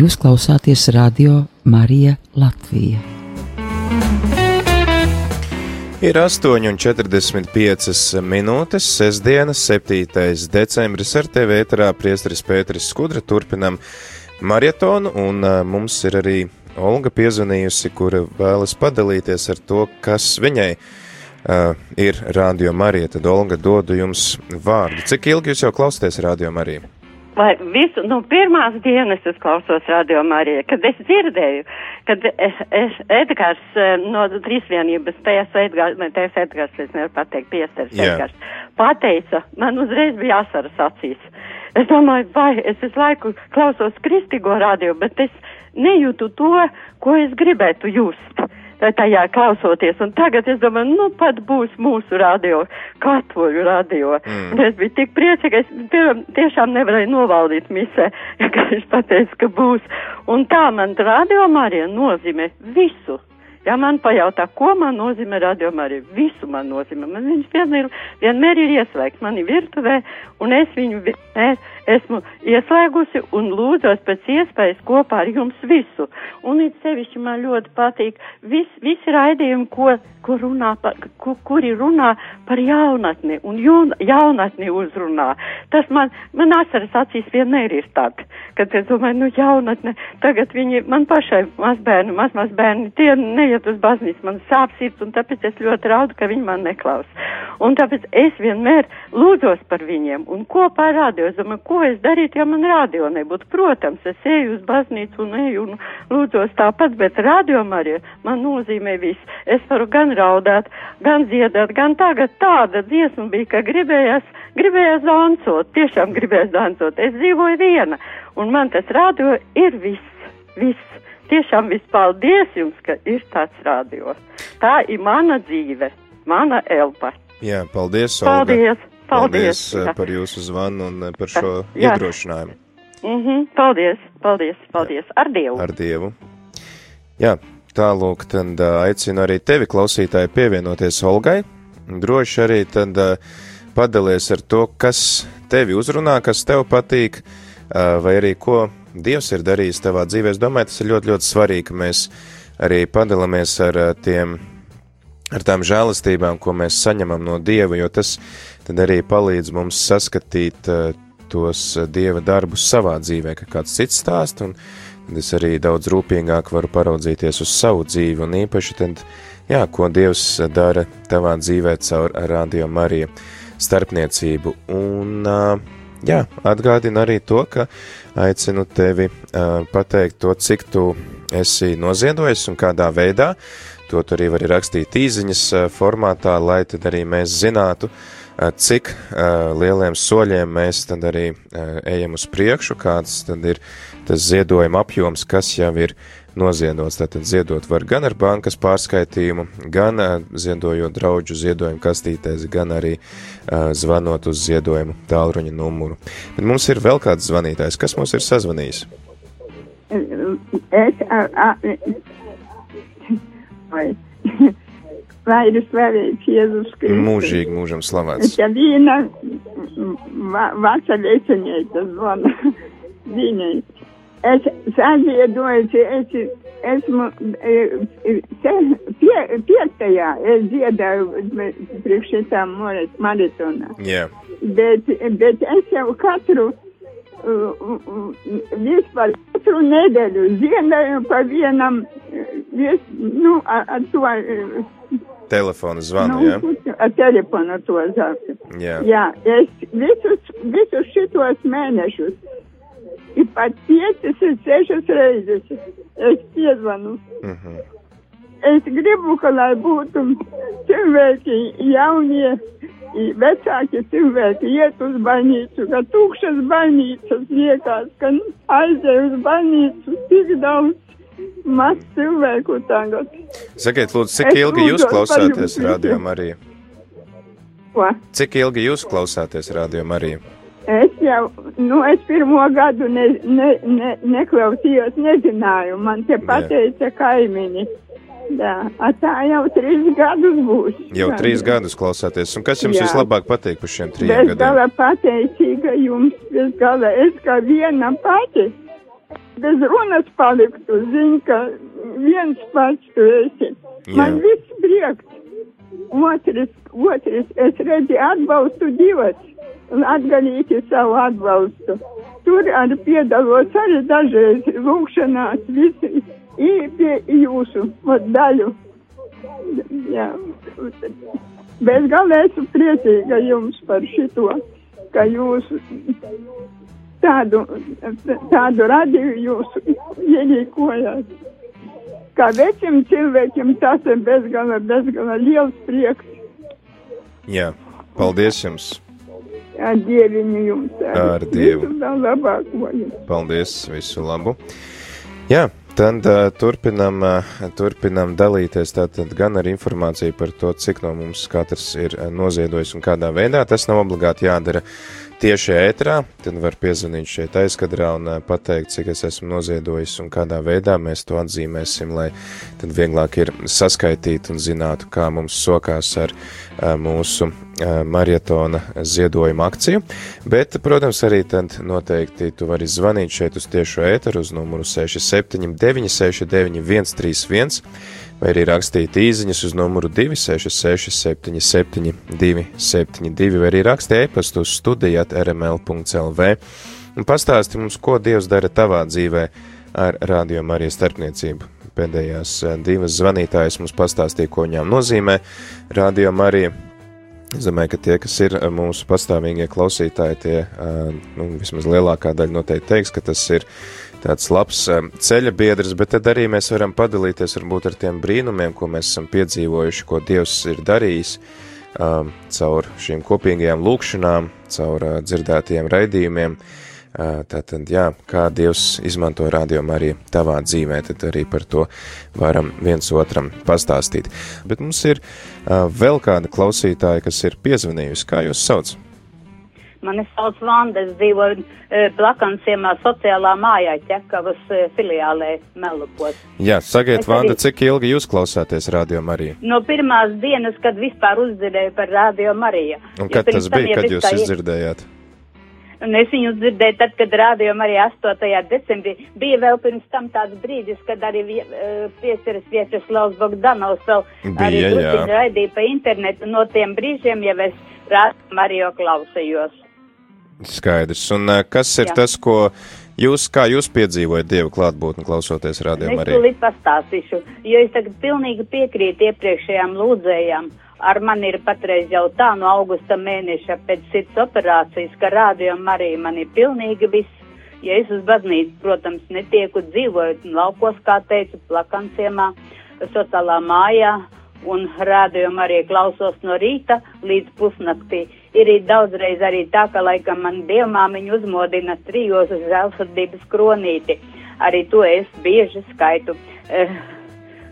Jūs klausāties radio Marija Latvija. Ir 8,45 minūtes, sestdienas, 7. decembris ar TV ēterā priesteris Pēteris Skudra turpinam marietonu, un mums ir arī Olga piezvanījusi, kura vēlas padalīties ar to, kas viņai uh, ir Radio Marija. Tad Olga dodu jums vārdu. Cik ilgi jūs jau klausāties Radio Mariju? Vai visu, nu, pirmās dienas es klausos Radio Mariju, kad es dzirdēju, kad es, es Edgars no trīsvienības, PS Edgars, ne, PS Edgars, es nevaru pateikt, piestars Edgars, pateica, man uzreiz bija asaras acīs. Es domāju, vai es visu laiku klausos kristīgo radio, bet es nejūtu to, ko es gribētu just tajā klausoties. Un tagad es domāju, nu pat būs mūsu radio, katoļu radio. Mm. Un es biju tik priecīga, es pirmam tiešām nevarēju novaldīt misē, ka viņš pateica, ka būs. Un tā man radio Marija nozīmē visu. Ja man pajautā, ko man nozīmē radiomā, arī visu man nozīmē. Man viņš vienmēr, vienmēr ir ieslēgts mani virtuvē, un es viņu vienmēr esmu ieslēgusi un lūdzos pēc iespējas kopā ar jums visu. Un it sevišķi man ļoti patīk vis, visi raidījumi, ko, ko runā par, ku, kuri runā par jaunatni un jun, jaunatni uzrunā. Tas man, man asaras acīs vienmēr ir tad, kad es domāju, nu jaunatne, tagad viņi, man pašai mazbērni, maz mazbērni, tie neiet uz baznīcu, man sāp sirds, un tāpēc es ļoti raudu, ka viņi man neklaus. Un tāpēc es vienmēr lūdzos par viņiem un kopā rādio, es domāju, ko es darītu, ja man radio nebūtu. Protams, es eju uz baznīcu un eju un lūdzos tāpat, bet radio arī man nozīmē viss. Es varu gan raudāt, gan dziedāt, gan tagad tāda dziesma bija, ka gribējās, gribējās dansot, tiešām gribējās dansot. Es dzīvoju viena, un man tas radio ir viss, viss. Tiešām vispaldies jums, ka ir tāds radio. Tā ir mana dzīve, mana elpa. Jā, paldies, Olga. Paldies! Paldies, Paldies paldies par jūsu zvanu un par šo Jā. iedrošinājumu. Mm -hmm, paldies, paldies, paldies. Ar Dievu. Ar Dievu. Jā, tālūk, tad ā, aicinu arī tevi, klausītāji, pievienoties Olgai. Droši arī tad padalies ar to, kas tevi uzrunā, kas tev patīk, vai arī ko Dievs ir darījis tavā dzīvē. Es domāju, tas ir ļoti, ļoti svarīgi, ka mēs arī padalāmies ar ā, tiem, ar tām žēlastībām, ko mēs saņemam no Dieva, jo tas arī palīdz mums saskatīt uh, tos uh, Dieva darbus savā dzīvē, ka kāds cits stāst, un es arī daudz rūpīgāk varu paraudzīties uz savu dzīvi, un īpaši tad, jā, ko Dievs dara tavā dzīvē caur Radio Marija starpniecību, un, uh, jā, atgādina arī to, ka aicinu tevi uh, pateikt to, cik tu esi noziedojis un kādā veidā, to tu arī vari rakstīt īziņas uh, formātā, lai tad arī mēs zinātu, uh, cik uh, lieliem soļiem mēs tad arī uh, ejam uz priekšu, kāds tad ir tas ziedojuma apjoms, kas jau ir noziedots. Tātad ziedot var gan ar bankas pārskaitījumu, gan uh, ziedojot draudžu ziedojumu kastītēs, gan arī uh, zvanot uz ziedojumu tālruņa numuru. Bet mums ir vēl kāds zvanītājs, kas mums ir sazvanījis? Es, a, a, lai ir slavēts Jēzus Kristus. Mūžīgi mūžam slavēts. Ja viena va, vaca vecinieta zvana viņai. Es saziedoju, es esmu e, e, pie, piektajā, es dziedāju priekš šitām maratonā. Jā, Bet, bet es jau katru, vispār katru nedēļu ziedāju pa vienam, uh, vis, nu, ar, ar to, telefona zvanu, nu, jā? ar telefonu to zaku. Jā. Jā, es visus, visus šitos mēnešus, ir pat piecas un sešas reizes, es piezvanu. Mhm. Es gribu, ka lai būtu cilvēki jaunie, i vecāki cilvēki iet uz baznīcu, ka tukšas baznīcas liekas, ka aizēj uz baznīcu tik daudz maz cilvēku tagad. Sakiet, lūdzu, cik Es ilgi jūs klausāties Radio. Marija? Ko? Cik ilgi jūs klausāties Radio Marija? Es jau, nu, es pirmo gadu ne, ne, ne, neklausījos, nezināju, man te pateica kaimiņi. Jā, tā jau trīs gadus būs. Jau trīs gadus klausāties, un kas jums Jā. vislabāk patīk par šiem trim gadiem? gala pateicīga jums, bez gala es kā viena pati bez runas paliktu, zini, ka viens pats tu esi. Man Jā. viss prieks. Otrs, otrs, es redzi atbalstu divas un atgalīgi savu atbalstu. Tur arī piedalos arī dažreiz lūkšanās visi i pie jūsu vat, daļu. Jā. Bez galā esmu priecīga jums par šito, ka jūs tādu, tādu radīju jūs ielīkojāt. Kā veciem cilvēkiem tas ir bezgala, bezgala liels prieks. Jā, paldies jums! Jā, dieviņu jums. Ar Dievu. Visu vēl labāko jums. Paldies, visu labu! Jā, tad uh, turpinam, uh, turpinam dalīties tātad gan ar informāciju par to, cik no mums katrs ir noziedojis un kādā veidā. Tas nav obligāti jādara tieši ētrā, tad var piezvanīt šeit aizkadrā un pateikt, cik es esmu noziedojis un kādā veidā mēs to atzīmēsim, lai tad vieglāk ir saskaitīt un zinātu, kā mums sokās ar mūsu marietona ziedojuma akciju. Bet, protams, arī tad noteikti tu vari zvanīt šeit uz tiešo ēteru uz numuru 679 69 131 vai arī rakstīt īziņas uz numuru 266 77 272 vai arī rakstīt e-pastu uz studijāt rml.lv un pastāsti mums, ko Dievs dara tavā dzīvē ar Radio Marijas starpniecību. Pēdējās eh, divas zvanītājas mums pastāstīja, ko viņām nozīmē Radio Marija. Es domāju, ka tie, kas ir eh, mūsu pastāvīgie klausītāji, tie, eh, nu, vismaz lielākā daļa noteikti teiks, ka tas ir tāds labs eh, ceļa biedrs, bet tad arī mēs varam padalīties varbūt ar tiem brīnumiem, ko mēs esam piedzīvojuši, ko Dievs ir darījis caur šīm kopīgajām lūkšanām, caur dzirdētajiem raidījumiem. Tātad, jā, kā Dievs izmanto rādījumu arī tavā dzīvē, tad arī par to varam viens otram pastāstīt. Bet mums ir vēl kāda klausītāja, kas ir piezvanījusi. Kā jūs sauc? Mani sauc Vanda, es dzīvoju Plakanciemā sociālā mājā ķekavas filiālē Melupos. Jā, sagiet, Es Vanda, arī- cik ilgi jūs klausāties Radio Mariju? No pirmās dienas, kad vispār uzdzirdēju par Radio Mariju. Un kad tas bija, kad jūs tā ir. Un es viņu dzirdēju tad, kad Radio Marija 8. decembrī bija vēl pirms tam tāds brīdis, kad arī uh, pieceras Viečeslavs Bogdanovs vēl Bija, arī jā. drusciņu raidīja pa internetu. No tiem brīžiem jau es Radio Mariju klausījos. Skaidrs. Un uh, kas ir Jā. tas, ko jūs, kā jūs piedzīvojat Dievu klātbūtni klausoties Radio Es Mariju? tūlīt pastāstīšu, jo es tagad pilnīgi piekrītu iepriekšējām lūdzējām. Ar mani ir patreiz jau tā no augusta mēneša pēc sirds operācijas, ka rādījuma arī man ir pilnīgi viss. Ja es uz baznīcu, protams, netieku dzīvojot laukos, kā teicu, plakanciemā, sociālā mājā un rādījumu arī klausos no rīta līdz pusnaktī. Ir daudzreiz arī tā, ka laikam man dievmāmiņu uzmodina trijos uz žēlsirdības kronīti. Arī to es bieži skaitu.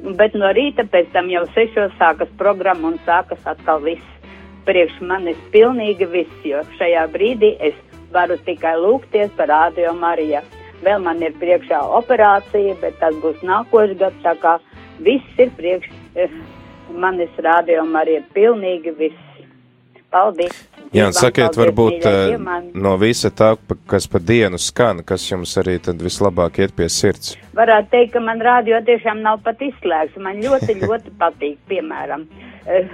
Bet no rīta pēc tam jau sešos sākas programma un sākas atkal viss. Priekš manis pilnīgi viss, jo šajā brīdī es varu tikai lūgties par Ādio Mariju. Vēl man ir priekšā operācija, bet tas būs nākošais gads, tā kā viss ir priekš eh, manis Ādio Marija. Pilnīgi viss. Paldies! Jā, un sakiet, varbūt Dievmāmiņ. no visa tā, kas pa dienu skan, kas jums arī tad vislabāk iet pie sirds. varētu teikt, ka man rādio tiešām nav pat izslēgts. Man ļoti, ļoti patīk, piemēram, eh,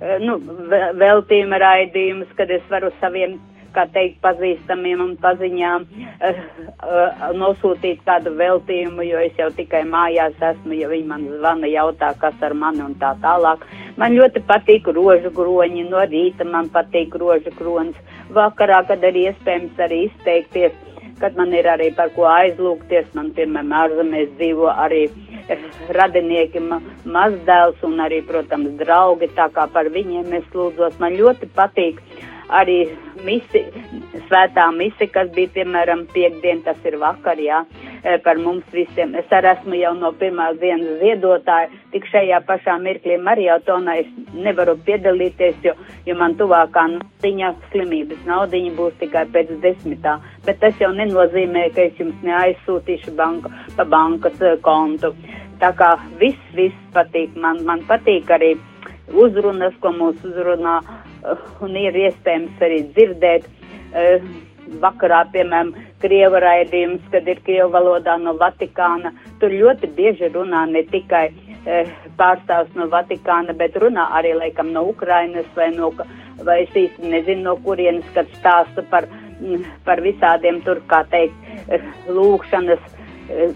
eh, nu, ve- veltījuma raidījumus, kad es varu saviem, kā teikt, pazīstamiem un paziņām eh, eh, nosūtīt kādu veltījumu, jo es jau tikai mājās esmu, ja viņi man zvana, jautā, kas ar mani un tā tālāk. Man ļoti patīk rožu groņi, no rīta man patīk rožu kronis, vakarā, kad ir iespējams arī izteikties kad man ir arī par ko aizlūgties. Man, piemēram, ārzemēs dzīvo arī eh, radinieki, ma mazdēls un arī, protams, draugi, tā kā par viņiem es lūdzos. Man ļoti patīk arī misi, svētā misi, kas bija, piemēram, piekdien, tas ir vakar, jā, eh, par mums visiem. Es arī esmu jau no pirmās dienas ziedotāja, tik šajā pašā mirklī mariotonā es nevaru piedalīties, jo, jo man tuvākā naudiņa, slimības naudiņa būs tikai pēc desmitā. Bet tas jau nenozīmē, ka es jums neaizsūtīšu banka, pa bankas eh, kontu. Tā kā viss, viss patīk. Man, man patīk arī uzrunas, ko mūs uzrunā, un ir iespējams arī dzirdēt. Uh, vakarā, piemēram, Krieva raidījums, kad ir Krieva valodā no Vatikāna. Tur ļoti bieži runā ne tikai e, pārstāvs no Vatikāna, bet runā arī, laikam, no Ukrainas vai no, vai es īsti nezinu, no kurienes, kad stāsta par, par visādiem tur, kā teikt, e, lūkšanas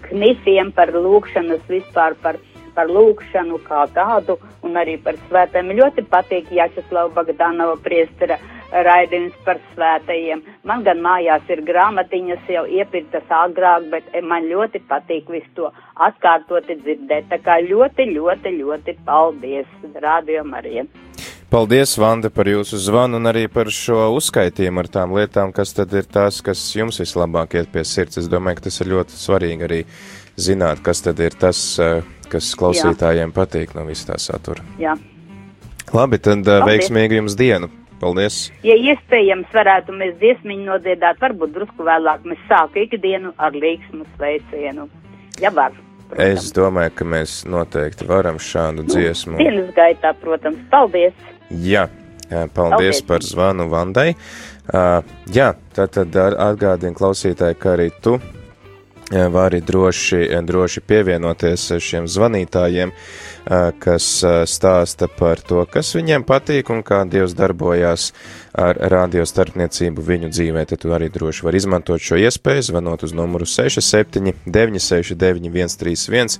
knisiem, par lūkšanas vispār, par, par lūkšanu kā tādu un arī par svētēm. Ļoti patīk Jačeslava Bagdanova priestera raidījums par svētajiem. Man gan mājās ir grāmatiņas jau iepirktas agrāk, bet man ļoti patīk visu to atkārtoti dzirdēt. Tā kā ļoti, ļoti, ļoti paldies, rādījum arī. Paldies, Vanda, par jūsu zvanu un arī par šo uzskaitījumu ar tām lietām, kas tad ir tās, kas jums vislabāk iet pie sirds. Es domāju, ka tas ir ļoti svarīgi arī zināt, kas tad ir tas, eh, kas klausītājiem Jā. patīk no visā tā satura. Jā. Labi, tad eh, Paldies. veiksmīgu jums dienu! Paldies! Ja iespējams, varētu mēs dziesmiņu nodziedāt, varbūt drusku vēlāk. Mēs sāku ikdienu ar līksmu sveicienu. Ja var. Protams. Es domāju, ka mēs noteikti varam šādu nu, dziesmu. Dienas gaitā, protams. Paldies! Jā, paldies, paldies. par zvanu Vandai. Uh, jā, tad, tad atgādinu klausītāji, ka arī tu vari droši, droši pievienoties šiem zvanītājiem, kas stāsta par to, kas viņiem patīk un kā Dievs darbojās ar radio starpniecību viņu dzīvē. Tad tu arī droši var izmantot šo iespēju, zvanot uz numuru 67 969 131,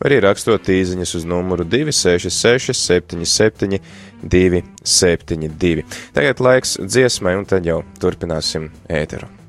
vai arī rakstot īziņas uz numuru 266 77 272. Tagad laiks dziesmai, un tad jau turpināsim ēteru.